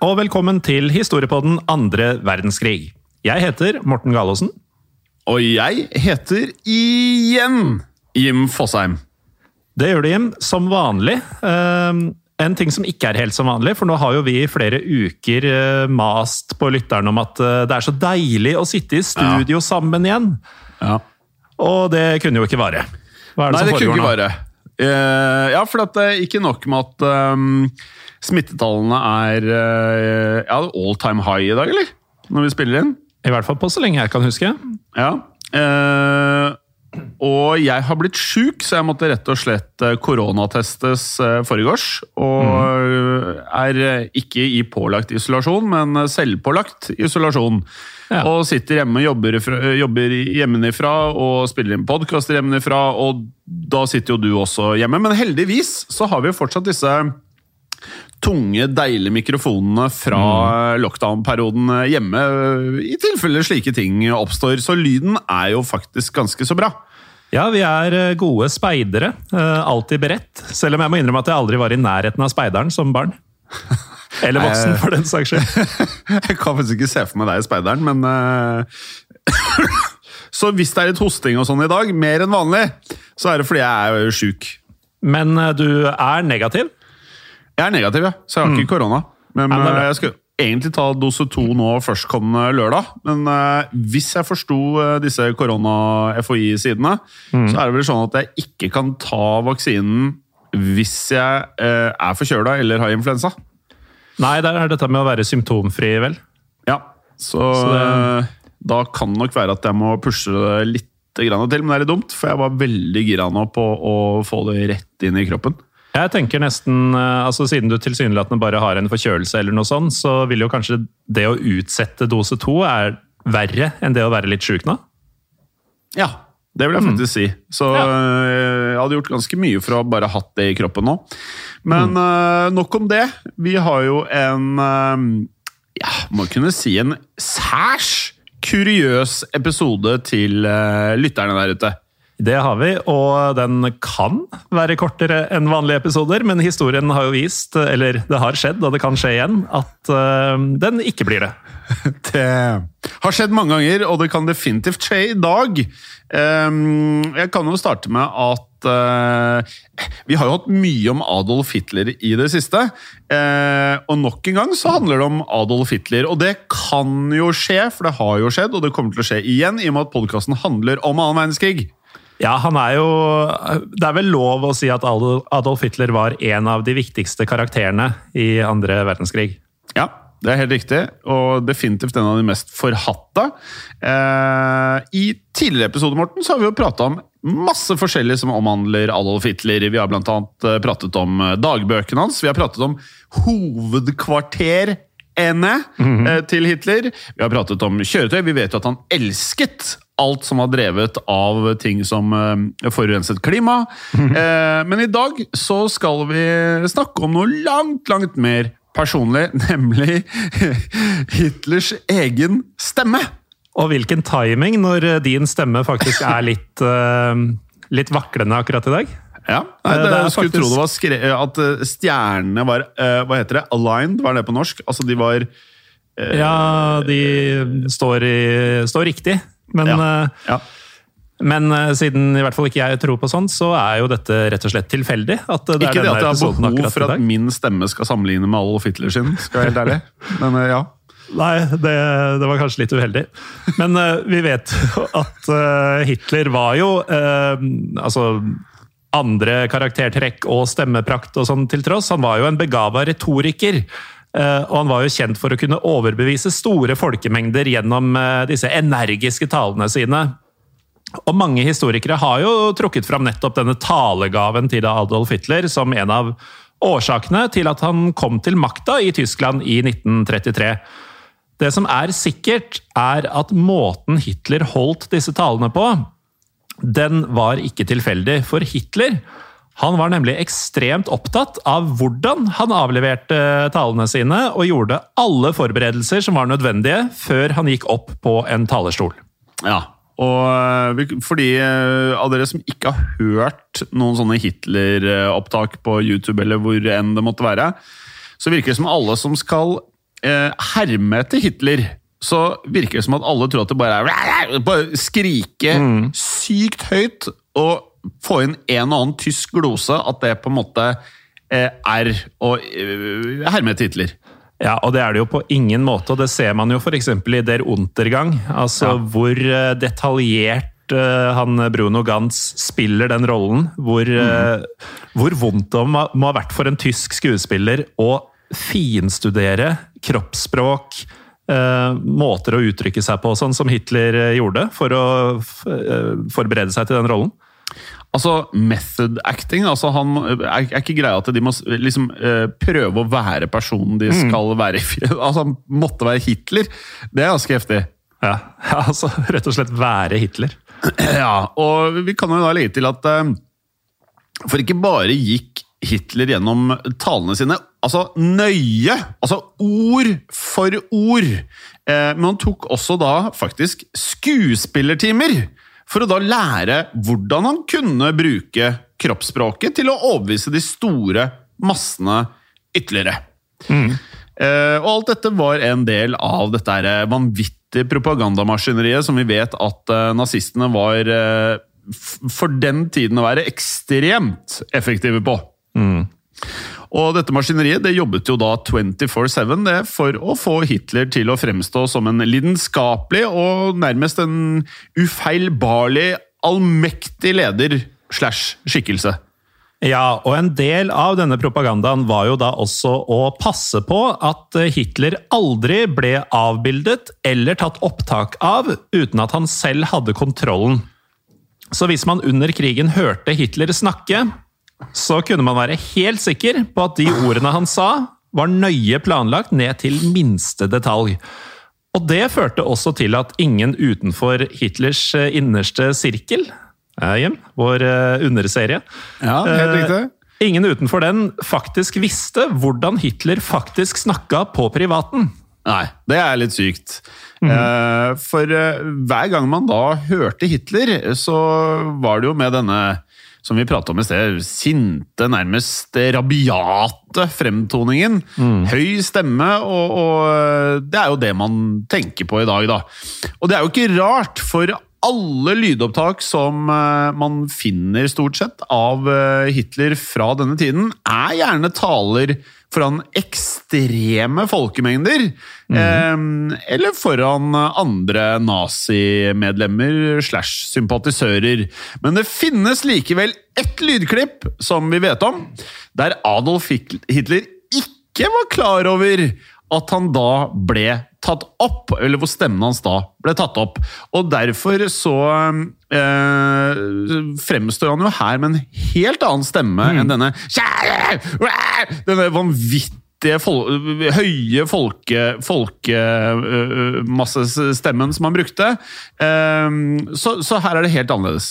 Og velkommen til historiepodden andre verdenskrig. Jeg heter Morten Galaasen. Og jeg heter igjen Jim Fosheim. Det gjør du, Jim, som vanlig. Eh, en ting som ikke er helt som vanlig, for nå har jo vi i flere uker eh, mast på lytteren om at eh, det er så deilig å sitte i studio sammen igjen. Ja. Og det kunne jo ikke vare. Hva er det Nei, det som foregår nå? Eh, ja, for at det er ikke nok med at um, smittetallene er uh, ja, all time high i dag, eller? Når vi spiller inn. I hvert fall på så lenge jeg kan huske. Ja. Eh, og jeg har blitt sjuk, så jeg måtte rett og slett eh, koronatestes uh, forgårs. Og mm. er eh, ikke i pålagt isolasjon, men eh, selvpålagt isolasjon. Ja. Og sitter hjemme og jobber, eh, jobber hjemmefra og spiller inn podkaster hjemmefra. Og da sitter jo du også hjemme. Men heldigvis så har vi jo fortsatt disse tunge, deilige mikrofonene fra lockdown-perioden hjemme, i tilfelle slike ting oppstår. Så lyden er jo faktisk ganske så bra. Ja, vi er eh, gode speidere. eh, Alltid beredt. Selv om jeg må innrømme at jeg aldri var i nærheten av speideren som barn. Eller voksen, for den saks skyld. Jeg kan faktisk ikke se for meg deg i speideren, men eh, Så hvis det er litt hosting og sånn i dag, mer enn vanlig, så er det fordi jeg er sjuk. Men eh, du er negativ? Jeg er negativ, ja. Så jeg har ikke korona. Men Ja, eh, jeg skal egentlig ta dose to nå førstkommende lørdag. Men uh, hvis jeg forsto uh, disse korona-FHI-sidene, så er det vel sånn at jeg ikke kan ta vaksinen hvis jeg uh, er forkjøla eller har influensa. Nei, det er dette med å være symptomfri, vel. Ja, så, Så det- da kan det nok være at jeg må pushe det litt til, men det er litt dumt, for jeg var veldig gira nå på å få det rett inn i kroppen. Jeg tenker nesten, eh, altså Siden du tilsynelatende bare har en forkjølelse, eller noe sånt, så vil jo kanskje det å utsette dose to er verre enn det å være litt sjuk nå? Ja, det vil jeg faktisk si. Så Ja. eh, jeg hadde gjort ganske mye for å bare hatt det i kroppen nå. Men eh, nok om det. Vi har jo en ja, må kunne si en særs kuriøs episode til lytterne der ute. Det har vi, og den kan være kortere enn vanlige episoder, men historien har jo vist, eller det har skjedd, og det kan skje igjen, at eh, den ikke blir det. Det har skjedd mange ganger, og det kan definitivt skje i dag. Ehm, Jeg kan jo starte med at eh, vi har jo hatt mye om Adolf Hitler i det siste. eh, Og nok en gang så handler det om Adolf Hitler. Og det kan jo skje, for det har jo skjedd, og det kommer til å skje igjen, i og med at podkasten handler om annen verdenskrig. Ja, han er jo Det er vel lov å si at Adolf Hitler var en av de viktigste karakterene i andre verdenskrig. Ja, det er helt riktig, og definitivt en av de mest forhatte. Eh, I tidligere episoder Morten, så har vi jo prata om masse forskjellig som omhandler Adolf Hitler. Vi har annet eh, pratet om eh, dagbøkene hans. Vi har pratet om hovedkvarterene -hmm. til Hitler. Vi har pratet om kjøretøy. Vi vet jo at han elsket alt som var drevet av ting som eh, forurenset klima. Eh, men i dag så skal vi snakke om noe langt, langt mer personlig, nemlig Hitlers egen stemme. Og hvilken timing når eh, din stemme faktisk er litt, litt vaklende akkurat i dag. Ja, Nei, det, det jeg skulle faktisk- tro det var skre at stjernene var Hva heter det? Aligned, hva er det på norsk? Altså, de var Ja, de står, i, står riktig. Men, Ja. eh, Ja. men eh, siden i hvert fall ikke jeg tror på sånt, så er jo dette rett og slett tilfeldig. At det Ikke det at jeg har behov for at min stemme skal sammenligne med Adolf Hitler sin, skal jeg helt ærlig. Men eh, ja. Nei, det, det var kanskje litt uheldig. Men uh, vi vet jo at uh, Hitler var jo uh, Altså andre karaktertrekk og stemmeprakt og sånn til tross. Han var jo en begava retoriker. Eh, og han var jo kjent for å kunne overbevise store folkemengder gjennom eh, disse energiske talene sine. Og mange historikere har jo trukket fram nettopp denne talegaven til Adolf Hitler som en av årsakene til at han kom til makta i Tyskland i 1933. Det som er sikkert, er at måten Hitler holdt disse talene på, den var ikke tilfeldig. For Hitler han var nemlig ekstremt opptatt av hvordan han avleverte talene sine, og gjorde alle forberedelser som var nødvendige før han gikk opp på en talerstol. Ja, og eh, fordi eh, av dere som ikke har hørt noen sånne Hitler-opptak på YouTube, eller hvor enn det måtte være, så virker det som alle som skal eh, herme etter Hitler, så virker det som at alle tror at det bare er bare skrike sykt høyt og få inn en og annen tysk glose, at det på en måte eh, er å eh, herme titler. Ja, og det er det jo på ingen måte, og det ser man jo f.eks. i Der Untergang. Altså Ja. hvor eh, detaljert han Bruno Gantz spiller den rollen. Hvor, mm. hvor vondt det må må ha vært for en tysk skuespiller å finstudere kroppsspråk, måter å uttrykke seg på, sånn som Hitler gjorde, for å forberede seg til den rollen. Altså, method acting altså han, er, er ikke greia at de må liksom eh, prøve å være personen de skal være. altså, Han måtte være Hitler. Det er ganske heftig. Ja, ja altså rett og slett være Hitler. Ja, og vi kan jo da legge til at eh, For ikke bare gikk Hitler gjennom talene sine altså nøye, altså ord for ord, eh, men han tok også da faktisk skuespillertimer for å da lære hvordan han kunne bruke kroppsspråket til å overbevise de store massene ytterligere. Eh, og alt dette var en del av dette eh, vanvittige propagandamaskineriet som vi vet at eh, nazistene var eh, for den tiden å være ekstremt effektive på. Og dette maskineriet det jobbet jo da 24-7 for å få Hitler til å fremstå som en lidenskapelig og nærmest en ufeilbarlig, allmektig leder slash skikkelse. Ja, og en del av denne propagandaen var jo da også å passe på at Hitler aldri ble avbildet eller tatt opptak av uten at han selv hadde kontrollen. Så hvis man under krigen hørte Hitler snakke, så kunne man være helt sikker på at de ordene han sa, var nøye planlagt ned til minste detalj. Og det førte også til at ingen utenfor Hitlers eh, innerste sirkel, eh, Jim, vår eh, underserie, Ja, helt riktig. Ingen utenfor den faktisk visste hvordan Hitler faktisk snakka på privaten. Nei, det er litt sykt. Eh, for eh, hver gang man da hørte Hitler, så var det jo med denne som vi pratet om i sted, sinte, nærmest rabiate fremtoningen. Høy stemme, og, og det er jo det man tenker på i dag, da. Og det er jo ikke rart, for alle lydopptak som eh, man finner stort sett av eh, Hitler fra denne tiden, er gjerne taler foran ekstreme folkemengder. eh, eller foran andre nazimedlemmer slash sympatisører. Men det finnes likevel ett lydklipp som vi vet om, der Adolf Hitler ikke var klar over at han da ble tatt opp, eller hvor stemmen hans da ble tatt opp. Og derfor så eh, fremstår han jo her med en helt annen stemme enn denne Denne vanvittige fol høye folke, folkemassestemmen som han brukte. Eh, så, så her er det helt annerledes.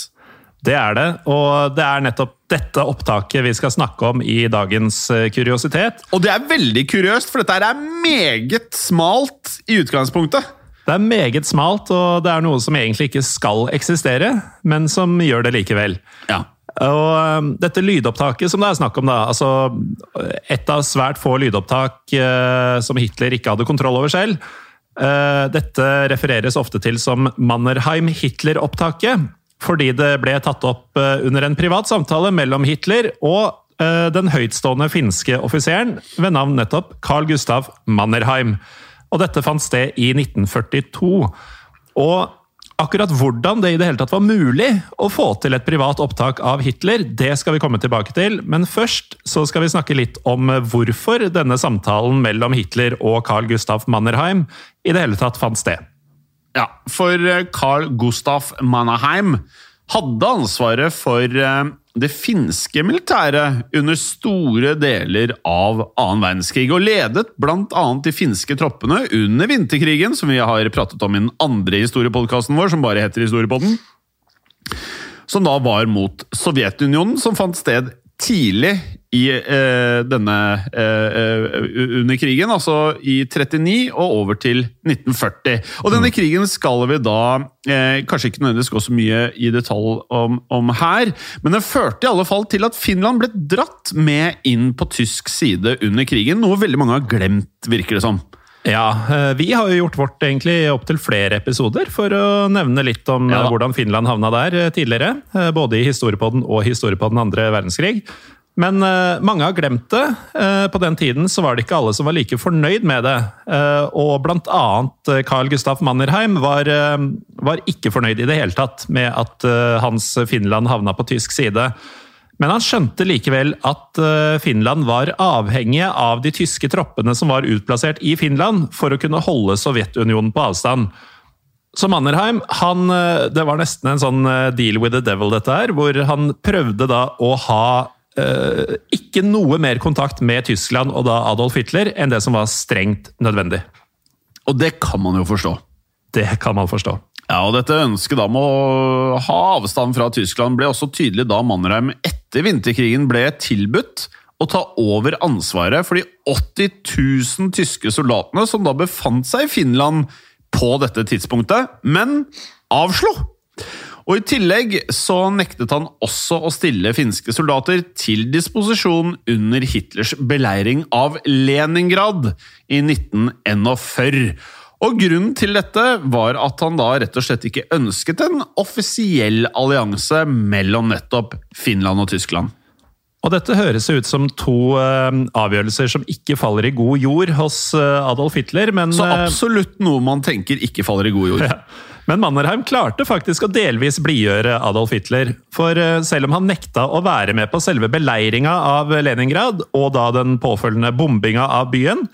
Det er det, og det er nettopp dette opptaket vi skal snakke om i dagens eh, kuriositet. Og det er veldig kuriøst, for dette er meget smalt i utgangspunktet. Det er meget smalt, og det er noe som egentlig ikke skal eksistere, men som gjør det likevel. Ja. Og um, dette lydopptaket som det er snakk om, da, altså et av svært få lydopptak eh, som Hitler ikke hadde kontroll over selv. Eh, dette refereres ofte til som Mannerheim-Hitler-opptaket, fordi det ble tatt opp uh, under en privat samtale mellom Hitler og den høytstående finske offiseren ved navn nettopp Carl Gustav Mannerheim. Og dette fant sted i 1942. Og Akkurat hvordan det i det hele tatt var mulig å få til et privat opptak av Hitler, det skal vi komme tilbake til, men først så skal vi snakke litt om hvorfor denne samtalen mellom Hitler og Carl Gustav Mannerheim i det hele tatt fant sted. Ja, for Carl Gustav Manaheim hadde ansvaret for eh, det finske militæret under store deler av annen verdenskrig, og ledet bl.a. de finske troppene under vinterkrigen, som vi har pratet om i den andre historiepodkasten vår, som bare heter Historiepodden. Som da var mot Sovjetunionen, som fant sted tidlig i eh, denne eh, under krigen, altså i 39 og over til 1940. Og denne krigen skal vi da eh, kanskje ikke nødvendigvis gå så mye i detalj om, om, her, men den førte i alle fall til at Finland ble dratt med inn på tysk side under krigen, noe veldig mange har glemt, virker det som. Ja, vi har jo gjort vårt egentlig opptil flere episoder for å nevne litt om ja. hvordan Finland havna der tidligere. Både i historiepodden og historiepodden andre verdenskrig. Men mange har glemt det. På den tiden så var det ikke alle som var like fornøyd med det. Og blant annet Carl Gustav Mannerheim var, var, ikke fornøyd i det hele tatt med at hans Finland havna på tysk side. Men han skjønte likevel at Finland var avhengige av de tyske troppene som var utplassert i Finland, for å kunne holde Sovjetunionen på avstand. Så Mannerheim han, det var nesten en sånn deal with the devil, dette her, hvor han prøvde da å ha Eh, ikke noe mer kontakt med Tyskland og da Adolf Hitler enn det som var strengt nødvendig. Og det kan man jo forstå. Det kan man forstå. Ja, og Dette ønsket med å ha avstand fra Tyskland ble også tydelig da Mannerheim etter vinterkrigen ble tilbudt å ta over ansvaret for de 80 000 tyske soldatene som da befant seg i Finland på dette tidspunktet, men avslo. Og I tillegg så nektet han også å stille finske soldater til disposisjon under Hitlers beleiring av Leningrad i 1941. Og Grunnen til dette var at han da rett og slett ikke ønsket en offisiell allianse mellom nettopp Finland og Tyskland. Og dette høres ut som to uh, avgjørelser som ikke faller i god jord hos uh, Adolf Hitler, men Så absolutt noe man tenker ikke faller i god jord. Ja. Men Mannerheim klarte faktisk å delvis blidgjøre Adolf Hitler. For uh, selv om han nekta å være med på selve beleiringa av Leningrad, og da den påfølgende bombinga av byen,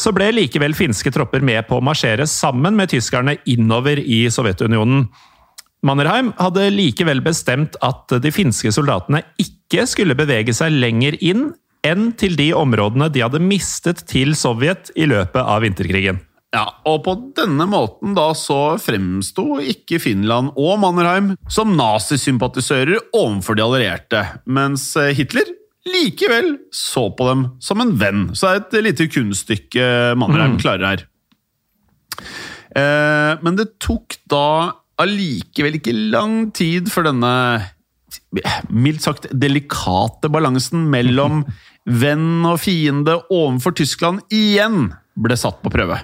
så ble likevel finske tropper med på å marsjere sammen med tyskerne innover i Sovjetunionen. Mannerheim hadde likevel bestemt at de finske soldatene ikke skulle bevege seg lenger inn enn til de områdene de hadde mistet til Sovjet i løpet av vinterkrigen. Ja, og på denne måten da så fremsto ikke Finland og Mannerheim som nazisympatisører overfor de allierte, mens Hitler likevel så på dem som en venn. Så det er et lite kunststykke Mannerheim mm. klarer her. Eh, men det tok da allikevel ikke lang tid før denne mildt sagt delikate balansen mellom venn og fiende overfor Tyskland igjen ble satt på prøve.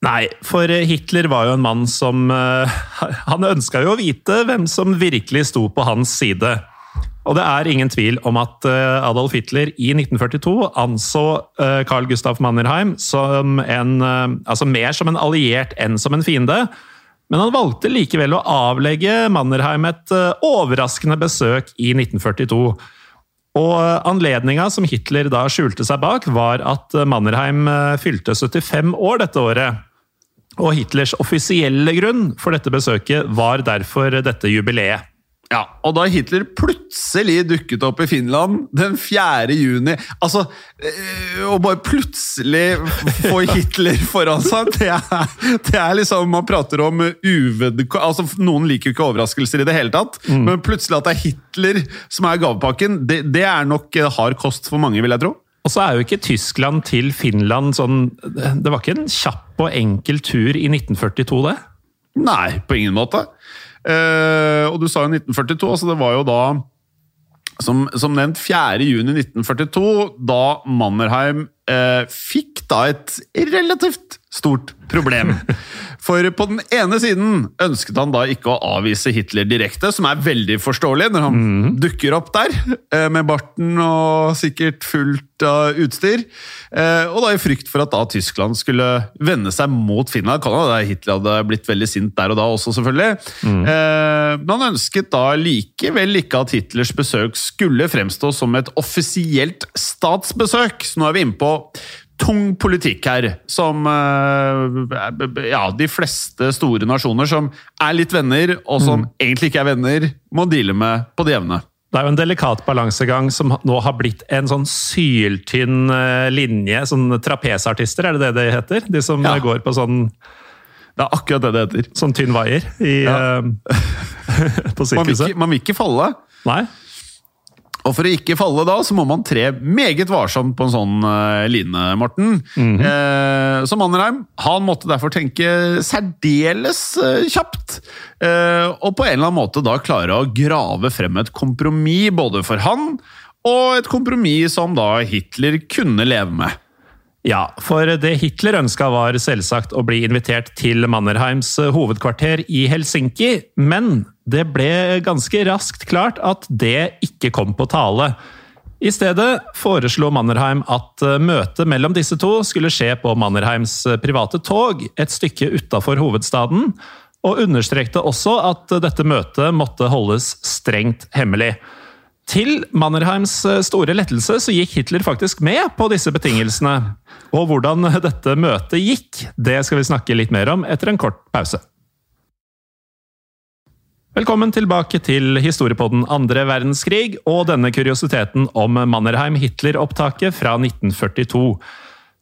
Nei, for Hitler var jo en mann som uh, Han ønska jo å vite hvem som virkelig sto på hans side. Og det er ingen tvil om at uh, Adolf Hitler i 1942 anså uh, Carl Gustav Mannerheim som en, altså mer som en alliert enn som en fiende. Men han valgte likevel å avlegge Mannerheim et overraskende besøk i 1942. Og Anledninga som Hitler da skjulte seg bak, var at Mannerheim fylte 75 år dette året. Og Hitlers offisielle grunn for dette besøket var derfor dette jubileet. Ja, og da Hitler plutselig dukket opp i Finland den 4. juni Altså, øh, å bare plutselig få Hitler foran seg, det er, det er liksom Man prater om uvedk... Altså, noen liker jo ikke overraskelser i det hele tatt, men plutselig at det er Hitler som er gavepakken, det, det er nok eh, hard kost for mange, vil jeg tro. Og så er jo ikke Tyskland til Finland sånn Det var ikke en kjapp og enkel tur i 1942, det? Nei, på ingen måte. Eh, og du sa jo 1942, altså det var jo da som, som nevnt 4. juni 1942, da Mannerheim eh, fikk da et relativt stort problem. For på den ene siden ønsket han da ikke å avvise Hitler direkte, som er veldig forståelig når han dukker opp der eh, med barten og sikkert fullt av utstyr. Eh, og da i frykt for at da Tyskland skulle vende seg mot Finland. Kan hende Hitler hadde blitt veldig sint der og da også, selvfølgelig. Mm. men han ønsket da likevel ikke at Hitlers besøk skulle fremstå som et offisielt statsbesøk. Så nå er vi inne på tung politikk her, som eh, ja, de fleste store nasjoner som er litt venner, og som egentlig ikke er venner, må deale med på det jevne. Det er jo en delikat balansegang som nå har blitt en sånn syltynn eh, linje. Sånn trapesartister, er det det det heter? De som Ja. eh, går på sånn, Det er akkurat det det heter. sånn tynn vaier i, Ja. på sirkuset. Man, man vil ikke falle. Nei? Og for å ikke falle da, så må man tre meget varsomt på en sånn uh, line, Morten. eh, så Mannerheim han måtte derfor tenke særdeles uh, kjapt. eh, og på en eller annen måte da klare å grave frem et kompromiss både for han, og et kompromiss som da Hitler kunne leve med. Ja, for det Hitler ønska var selvsagt å bli invitert til Mannerheims hovedkvarter i Helsinki, men det ble ganske raskt klart at det ikke kom på tale. I stedet foreslo Mannerheim at eh, møtet mellom disse to skulle skje på Mannerheims eh, private tog et stykke utafor hovedstaden, og understrekte også at eh, dette møtet måtte holdes strengt hemmelig. Til Mannerheims store lettelse så gikk Hitler faktisk med på disse betingelsene. Og hvordan dette møtet gikk, det skal vi snakke litt mer om etter en kort pause. Velkommen tilbake til historiepodden andre verdenskrig og denne kuriositeten om Mannerheim-Hitler-opptaket fra 1942.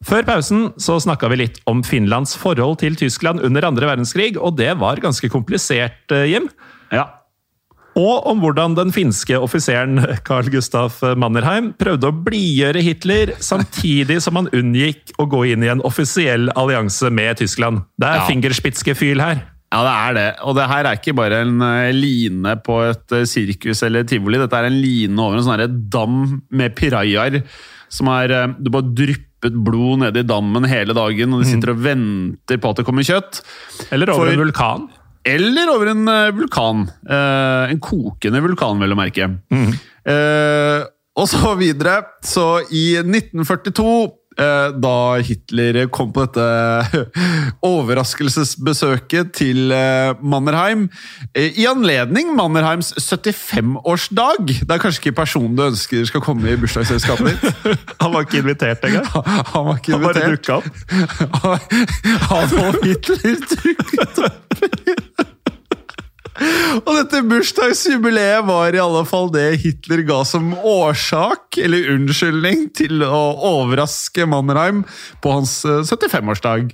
Før pausen så snakka vi litt om Finlands forhold til Tyskland under andre verdenskrig, og det var ganske komplisert, eh, Jim. Ja. Og om hvordan den finske offiseren Carl Gustav Mannerheim prøvde å blidgjøre Hitler, samtidig som han unngikk å gå inn i en offisiell allianse med Tyskland. Det er Ja. fingerspitzgefühl her. Ja, det er det. Og det her er ikke bare en eh, line på et eh, sirkus eller tivoli. Dette er en line over en sånn dam med pirajaer. Som er Du bare dryppet blod nede i dammen hele dagen, og de sitter og venter på at det kommer kjøtt. Eller over For- en vulkan. Eller over en eh, vulkan. Eh, en kokende vulkan, vel å merke. Eh, og så videre. Så i 1942, eh, da Hitler kom på dette overraskelsesbesøket til eh, Mannerheim, eh, i anledning Mannerheims 75-årsdag Det er kanskje ikke personen du ønsker skal komme i bursdagsselskapet ditt? Han var ikke invitert engang. Han var ikke Han bare invitert. dukka opp. Adolf Hitler dukket opp. Og dette bursdagsjubileet var i alle fall det Hitler ga som årsak, eller unnskyldning, til å overraske Mannerheim på hans eh, 75-årsdag.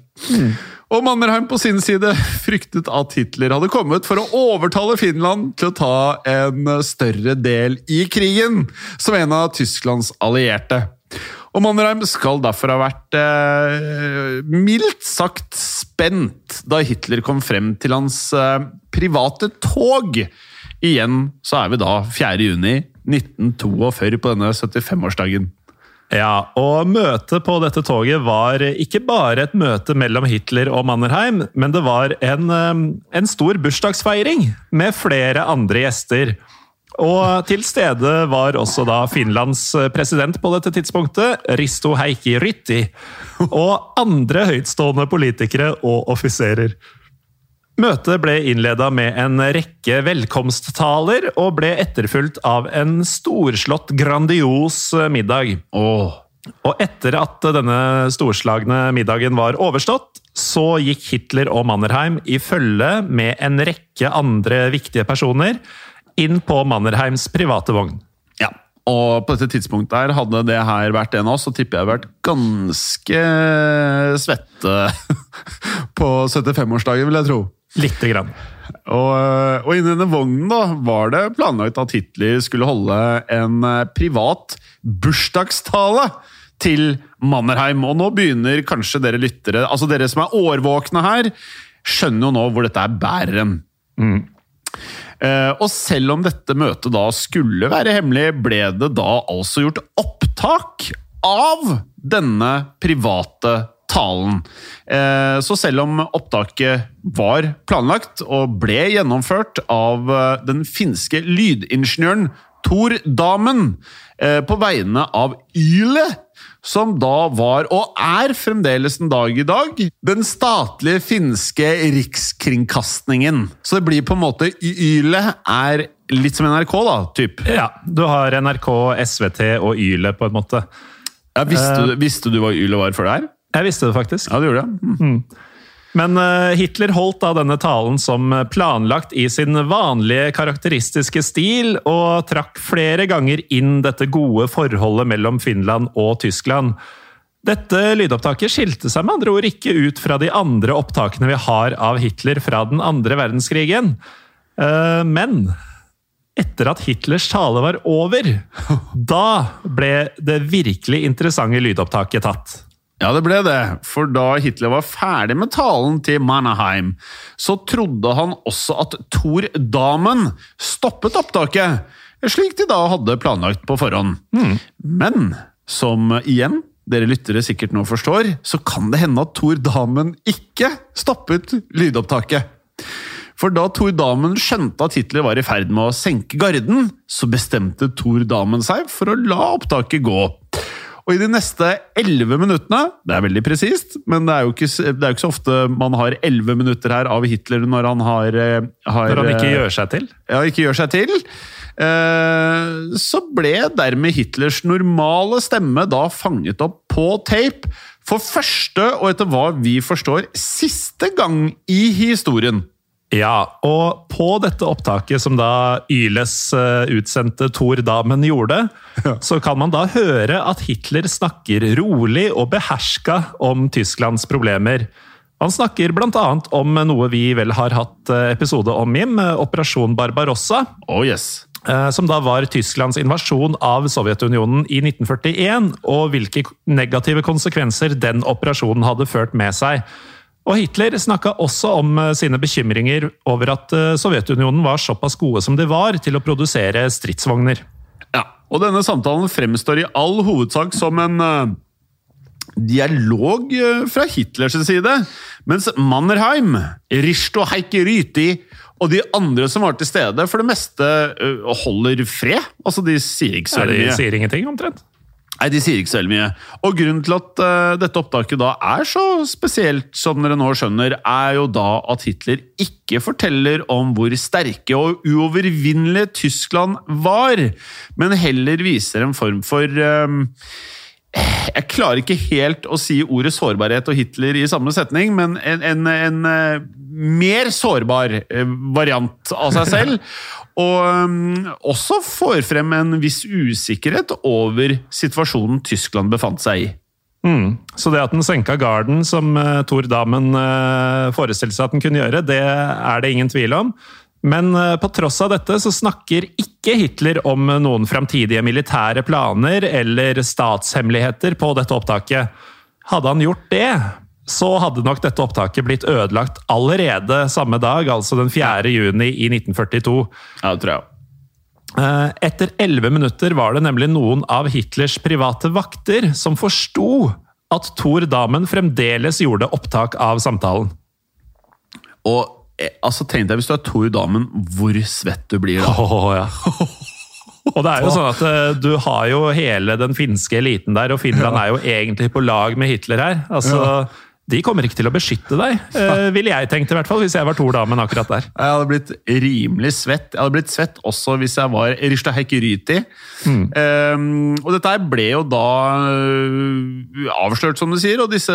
Og Mannerheim på sin side fryktet at Hitler hadde kommet for å overtale Finland til å ta en større del i krigen, som en av Tysklands allierte. Og Mannerheim skal derfor ha vært eh, mildt sagt spent da Hitler kom frem til hans eh, private tog. Igjen så er vi da 4. juni 1942 på denne 75-årsdagen. Ja, og møtet på dette toget var ikke bare et møte mellom Hitler og Mannerheim, men det var en, eh, en stor bursdagsfeiring med flere andre gjester. Og til stede var også da Finlands president på dette tidspunktet, Risto Heikki Rytti, og andre høytstående politikere og offiserer. Møtet ble innleda med en rekke velkomsttaler, og ble etterfulgt av en storslått, grandios middag. Og etter at denne storslagne middagen var overstått, så gikk Hitler og Mannerheim i følge med en rekke andre viktige personer inn på Mannerheims private vogn. Ja. Og på dette tidspunktet her, hadde det her vært en av oss, så tipper jeg vært ganske svette på 75-årsdagen, vil jeg tro. Lite grann. Og, og inni denne vognen da, var det planlagt at Hitler skulle holde en eh, privat bursdagstale til Mannerheim. Og nå begynner kanskje dere lyttere, altså dere som er årvåkne her, skjønner jo nå hvor dette er bærer hen. Eh, og selv om dette møtet da skulle være hemmelig, ble det da altså gjort opptak av denne private talen. Eh, så selv om opptaket var planlagt og ble gjennomført av eh, den finske lydingeniøren Tor Damen eh, på vegne av Yle, som da var, og er fremdeles den dag i dag, den statlige finske rikskringkastningen. Så det blir på en måte Yle er litt som NRK, da, typ. Ja, du har NRK, SVT og Yle, på en måte. Ja, visste, du, visste du hva Yle var før det her? Jeg visste det faktisk. Ja, du gjorde det? Mm. Men eh, Hitler holdt da denne talen som planlagt i sin vanlige karakteristiske stil, og trakk flere ganger inn dette gode forholdet mellom Finland og Tyskland. Dette lydopptaket skilte seg med andre ord ikke ut fra de andre opptakene vi har av Hitler fra den andre verdenskrigen. Eh, Men etter at Hitlers tale var over, da ble det virkelig interessante lydopptaket tatt. Ja, det ble det, for da Hitler var ferdig med talen til Mannerheim, så trodde han også at Thor Damen stoppet opptaket, slik de da hadde planlagt på forhånd. Men som igjen dere lyttere sikkert nå forstår, så kan det hende at Thor Damen ikke stoppet lydopptaket. For da Thor Damen skjønte at Hitler var i ferd med å senke garden, så bestemte Thor Damen seg for å la opptaket gå. Og i de neste elleve minuttene Det er veldig presist, men det er, jo ikke, det er jo ikke så ofte man har elleve minutter her av Hitler når han har, eh, har Når han ikke eh, gjør seg til. ja, ikke gjør seg til. Eh, så ble dermed Hitlers normale stemme da fanget opp på tape for første, og etter hva vi forstår, siste gang i historien. Ja, og på dette opptaket som da Yles eh, utsendte Thor Damen gjorde, så kan man da høre at Hitler snakker rolig og beherska om Tysklands problemer. Han snakker bl.a. om noe vi vel har hatt eh, episode om, Jim, eh, Operasjon Barbarossa. Oh yes. Som da var Tysklands invasjon av Sovjetunionen i 1941, og hvilke negative konsekvenser den operasjonen hadde ført med seg. Og Hitler snakka også om eh, sine bekymringer over at eh, Sovjetunionen var såpass gode som de var til å produsere stridsvogner. Ja, og denne samtalen fremstår i all hovedsak som en eh, dialog fra Hitlers side, mens Mannerheim, Risto Heikki Ryti og de andre som var til stede, for det meste holder fred. Altså, de sier ikke så Så de sier ingenting, omtrent. Nei, de sier ikke så veldig mye. Og grunnen til at uh, dette opptaket da er så spesielt, som dere nå skjønner, er jo da at Hitler ikke forteller om hvor sterke og uovervinnelige Tyskland var, men heller viser en form for eh, jeg klarer ikke helt å si ordet sårbarhet og Hitler i samme setning, men en, en, en eh, mer sårbar eh, variant av seg selv. Og um, også får frem en viss usikkerhet over situasjonen Tyskland befant seg i. Mm. Så det at den senka garden, som uh, Tor Damen uh, forestilte seg at den kunne gjøre, det er det ingen tvil om. Men uh, på tross av dette så snakker ikke Hitler om noen framtidige militære planer eller statshemmeligheter på dette opptaket. Hadde han gjort det, så hadde nok dette opptaket blitt ødelagt allerede samme dag, altså den 4. juni i 1942. Ja, det tror jeg. Eh, Etter elleve minutter var det nemlig noen av Hitlers private vakter som forsto at Thor Damen fremdeles gjorde opptak av samtalen. Og eh, altså, tenk deg hvis du er Tor Damen, hvor svett du blir da. ja. Og det er jo sånn at eh, Du har jo hele den finske eliten der, og Finland er jo egentlig på lag med Hitler her. Altså, de kommer ikke til å beskytte deg, eh, ville jeg tenkt i hvert fall, hvis jeg var Tor-damen akkurat der. Jeg hadde blitt rimelig svett. Jeg hadde blitt svett også hvis jeg var Rishta Hekiryti. Um, og dette her ble jo da uh, avslørt, som du sier, og disse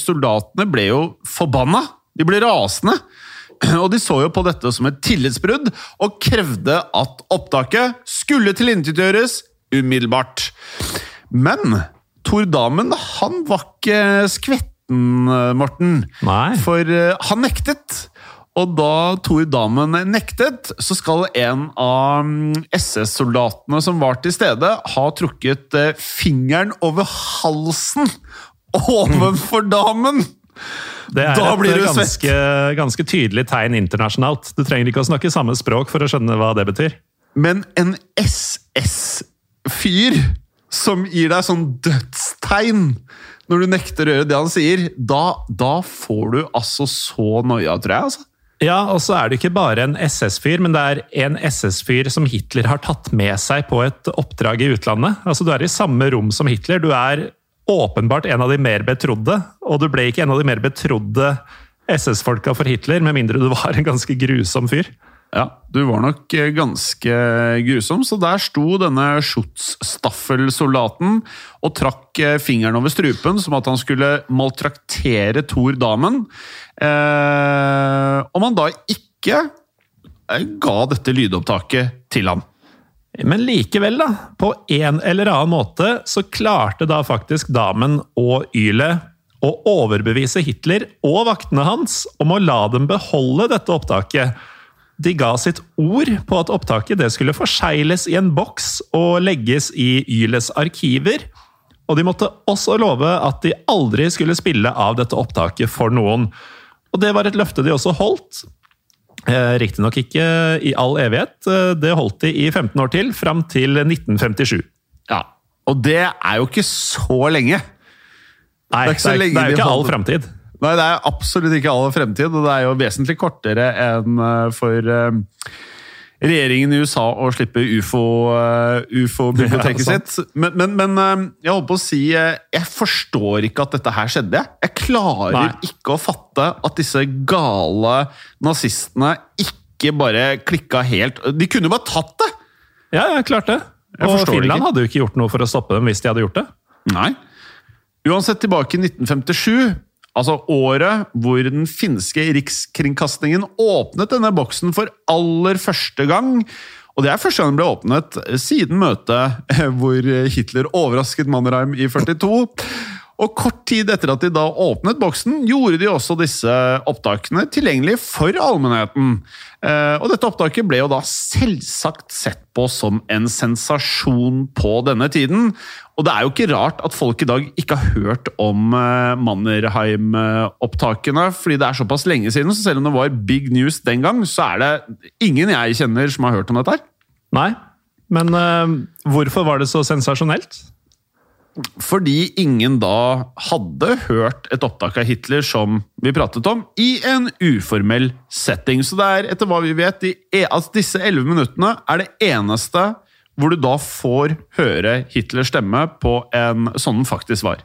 soldatene ble jo forbanna. De ble rasende. Og de så jo på dette som et tillitsbrudd, og krevde at opptaket skulle tilintetgjøres umiddelbart. Men Tor Damen, han var ikke skvetten, Morten. Nei. For eh, han nektet. Og da Tor Damen nektet, så skal en av mm, SS-soldatene som var til stede, ha trukket eh, fingeren over halsen overfor damen! Det er Da et blir du ganske, ganske tydelig tegn internasjonalt. Du trenger ikke å snakke samme språk for å skjønne hva det betyr. Men en SS-fyr som gir deg sånn dødstegn når du nekter å gjøre det han sier, da, da får du altså så noia, tror jeg. altså. Ja, og så er det ikke bare en SS-fyr, men det er en SS-fyr som Hitler har tatt med seg på et oppdrag i utlandet. Altså, Du er i samme rom som Hitler. Du er åpenbart en av de mer betrodde, og du ble ikke en av de mer betrodde SS-folka for Hitler, med mindre du var en ganske grusom fyr. Ja, du var nok eh, ganske grusom, så der sto denne Schutzstaffel-soldaten og trakk eh, fingeren over strupen, som at han skulle maltraktere Thor Damen. Eh, om han da ikke eh, ga dette lydopptaket til ham. Men likevel, da, på en eller annen måte, så klarte da faktisk damen og Yle å overbevise Hitler og vaktene hans om å la dem beholde dette opptaket. De ga sitt ord på at opptaket det skulle forsegles i en boks og legges i Yles arkiver. Og de måtte også love at de aldri skulle spille av dette opptaket for noen. Og det var et løfte de også holdt. Eh, Riktignok ikke i all evighet. Eh, Det holdt de i 15 år til, fram til 1957. Ja, Og det er jo ikke så lenge. Nei, Det er det ikke er, det er jo ikke all framtid. Nei, det er absolutt ikke all fremtid, og det er jo vesentlig kortere enn eh, for regjeringen i USA å slippe ufo, eh, ufo-biblioteket Ja, sitt. Men, men, men eh, jeg holdt på å si eh, Jeg forstår ikke at dette her skjedde. jeg. Jeg klarer Nei. ikke å fatte at disse gale nazistene ikke bare klikka helt De kunne jo bare tatt det! Ja, ja, klart det. Jeg Og Finland ikke. hadde jo ikke gjort noe for å stoppe dem hvis de hadde gjort det. Nei. Uansett tilbake i 1957, altså året hvor den finske rikskringkastingen åpnet denne boksen for aller første gang. Og det er første gang den ble åpnet siden møtet hvor Hitler overrasket Mannerheim i 42. Og kort tid etter at de da åpnet boksen, gjorde de også disse opptakene tilgjengelig for allmennheten. Eh, Og dette opptaket ble jo da selvsagt sett på som en sensasjon på denne tiden. Og det er jo ikke rart at folk i dag ikke har hørt om eh, Mannerheim-opptakene, fordi det er såpass lenge siden, så selv om det var big news den gang, så er det ingen jeg kjenner som har hørt om dette her. Nei. Men uh, hvorfor var det så sensasjonelt? Fordi ingen da hadde hørt et opptak av Hitler som vi pratet om, i en uformell setting. Så det er, etter hva vi vet, de, e- altså disse elleve minuttene er det eneste hvor du da får høre Hitlers stemme på en sånn den faktisk var.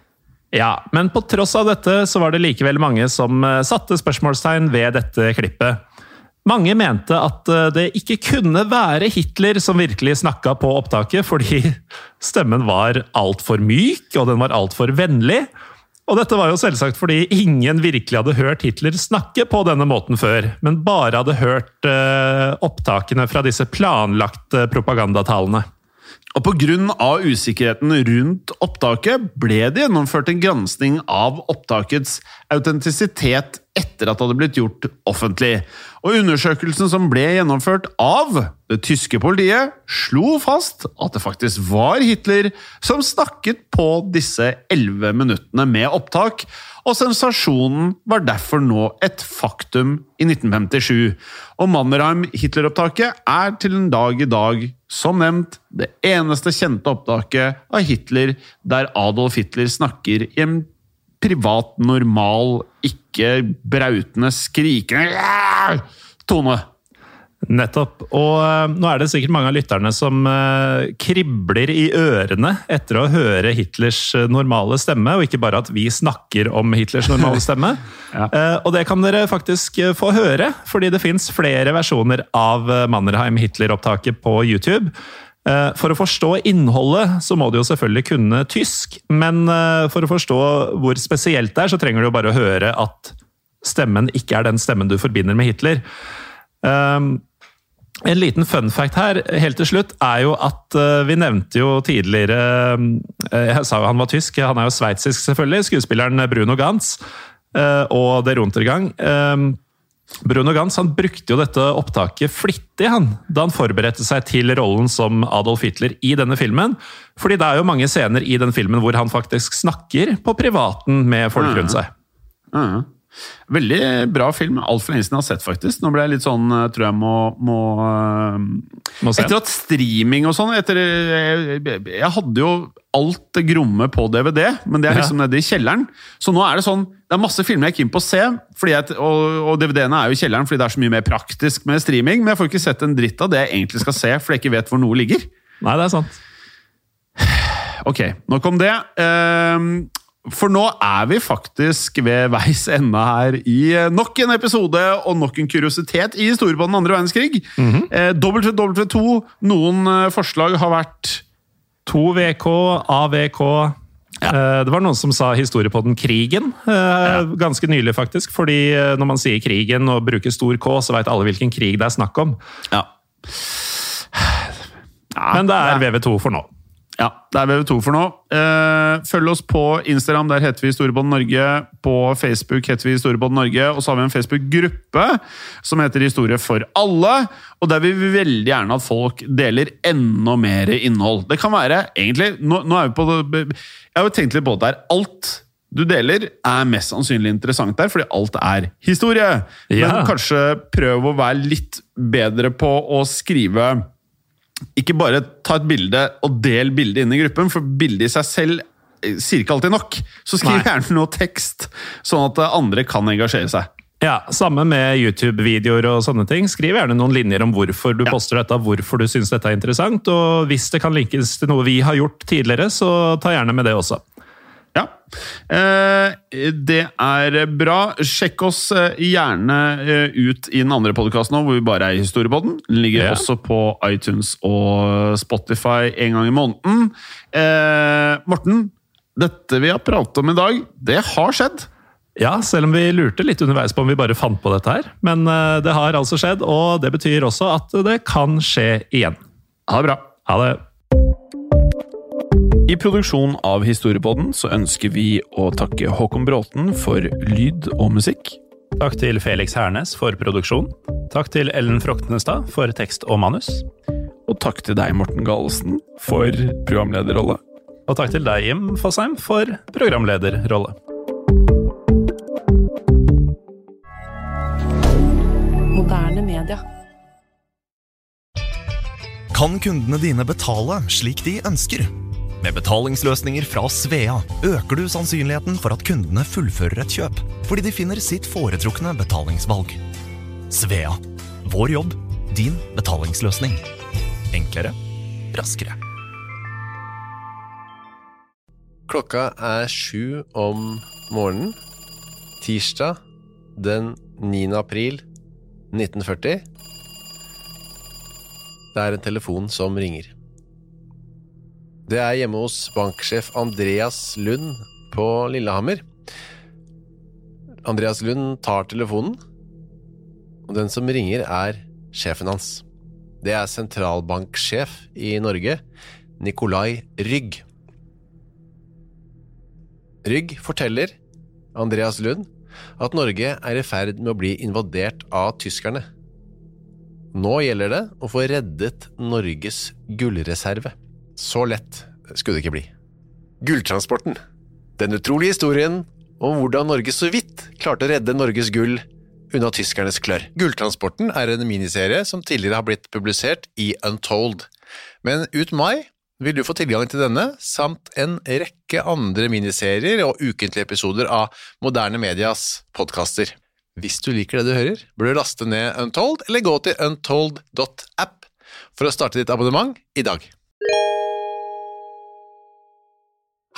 Ja, men på tross av dette så var det likevel mange som eh, satte spørsmålstegn ved dette klippet. Mange mente at eh, det ikke kunne være Hitler som virkelig snakka på opptaket, fordi stemmen var altfor myk, og den var altfor vennlig. Og dette var jo selvsagt fordi ingen virkelig hadde hørt Hitler snakke på denne måten før, men bare hadde hørt eh, opptakene fra disse planlagte propagandatalene. Og Pga. usikkerheten rundt opptaket ble det gjennomført en gransking av opptakets autentisitet etter at det hadde blitt gjort offentlig. Og Undersøkelsen som ble gjennomført av det tyske politiet, slo fast at det faktisk var Hitler som snakket på disse elleve minuttene med opptak, og sensasjonen var derfor nå et faktum i 1957. Og Mannerheim-Hitler-opptaket er til en dag i dag, som nevnt, det eneste kjente opptaket av Hitler der Adolf Hitler snakker i en privat, normal, ikke brautende, skrikende tone. Nettopp. Og uh, nå er det sikkert mange av lytterne som uh, kribler i ørene etter å høre Hitlers eh, normale stemme, og ikke bare at vi snakker om Hitlers normale stemme. Eh, og det kan dere faktisk få høre, fordi det fins flere versjoner av Mannerheim-Hitler-opptaket på YouTube. For å forstå innholdet så må du jo selvfølgelig kunne tysk, men for å forstå hvor spesielt det er, så trenger du jo bare å høre at stemmen ikke er den stemmen du forbinder med Hitler. Um, en liten fun fact her, helt til slutt, er jo at eh, vi nevnte jo tidligere eh, Jeg sa jo han var tysk, han er jo sveitsisk selvfølgelig. Skuespilleren Bruno Gantz eh, og Der Untergang. Um, Bruno Gantz han brukte jo dette opptaket flittig han, da han forberedte seg til rollen som Adolf Hitler i denne filmen. Fordi det er jo mange scener i den filmen hvor han faktisk snakker på privaten med folk rundt seg. Mhm. Veldig bra film. Altfor lenge siden jeg har sett, faktisk. Nå ble jeg litt sånn eh, Tror jeg må, må, eh, Må. Etter at streaming og sånn etter, jeg, jeg hadde jo alt det gromme på DVD, men det er liksom nede i kjelleren. Så nå er det sånn Det er masse filmer jeg er keen på å se, fordi jeg, og, og DVD-ene er jo i kjelleren fordi det er så mye mer praktisk med streaming, men jeg får ikke sett en dritt av det jeg egentlig skal se, fordi jeg ikke vet hvor noe ligger. Nei, det er sant. Ok, nok om det. Ehm, For nå er vi faktisk ved veis ende her i eh, nok en episode og nok en kuriositet i historien på den andre verdenskrig. Eh, WW2, noen eh, forslag har vært 2VK, AVK Eh, Det var noen som sa historie på den krigen, eh, ganske nylig faktisk. Fordi når man sier krigen og bruker stor K, så veit alle hvilken krig det er snakk om. Ja. Men det er VV2 for nå. Ja, det er VV2 for nå. Eh, følg oss på Instagram, der heter vi Storebånd Norge. På Facebook heter vi Storebånd Norge. Og så har vi en Facebook-gruppe som heter Historie for alle. Og der vil vi veldig gjerne at folk deler enda mer innhold. Det kan være egentlig Nå, nå er vi på Jeg har jo tenkt litt på det der. Alt du deler, er mest sannsynlig interessant der, fordi alt er historie. Ja. Men kanskje prøv å være litt bedre på å skrive ikke bare ta et bilde og del bildet inn i gruppen, for bildet i seg selv eh, sier ikke alltid nok. Så skriv Nei. gjerne noe tekst, sånn at eh, andre kan engasjere seg. Ja, Samme med YouTube-videoer og sånne ting. Skriv gjerne noen linjer om hvorfor du Ja. poster dette, hvorfor du syns dette er interessant. Og hvis det kan linkes til noe vi har gjort tidligere, så ta gjerne med det også. Eh, det er bra. Sjekk oss eh, gjerne eh, ut i den andre podkasten nå, hvor vi bare er i Historiepodden. Den ligger Ja. også på iTunes og Spotify en gang i måneden. Morten, dette vi har pratet om i dag, det har skjedd. Ja, selv om vi lurte litt underveis på om vi bare fant på dette her. Men det har altså skjedd, og det betyr også at det kan skje igjen. Ha det bra. Ha det. I produksjonen av Historiepodden så ønsker vi å takke Håkon Bråten for lyd og musikk. Takk til Felix Hernes for produksjon. Takk til Ellen Froktenestad for tekst og manus. Og takk til deg, Morten Galesen, for programlederrolle. Og takk til deg, Jim Fosheim, for programlederrolle. Moderne media. Kan kundene dine betale slik de ønsker? Med betalingsløsninger fra Svea øker du sannsynligheten for at kundene fullfører et kjøp, fordi de finner sitt foretrukne betalingsvalg. Svea vår jobb, din betalingsløsning. Enklere, raskere. Klokka er sju om morgenen. Tirsdag den 9. april 1940. Det er en telefon som ringer. Det er hjemme hos banksjef Andreas Lund på Lillehammer. Andreas Lund tar telefonen, og den som ringer, er sjefen hans. Det er sentralbanksjef i Norge, Nikolai Rygg. Rygg forteller Andreas Lund at Norge er i ferd med å bli invadert av tyskerne. Nå gjelder det å få reddet Norges gullreserve. Så lett skulle det ikke bli. Gulltransporten. Den utrolige historien om hvordan Norge så vidt klarte å redde Norges gull unna tyskernes klør. Gulltransporten er en miniserie som tidligere har blitt publisert i Untold. Men ut mai vil du få tilgang til denne, samt en rekke andre miniserier og ukentlige episoder av Moderne Medias podkaster. Hvis du liker det du hører, bør du laste ned Untold, eller gå til untold.app for å starte ditt abonnement i dag.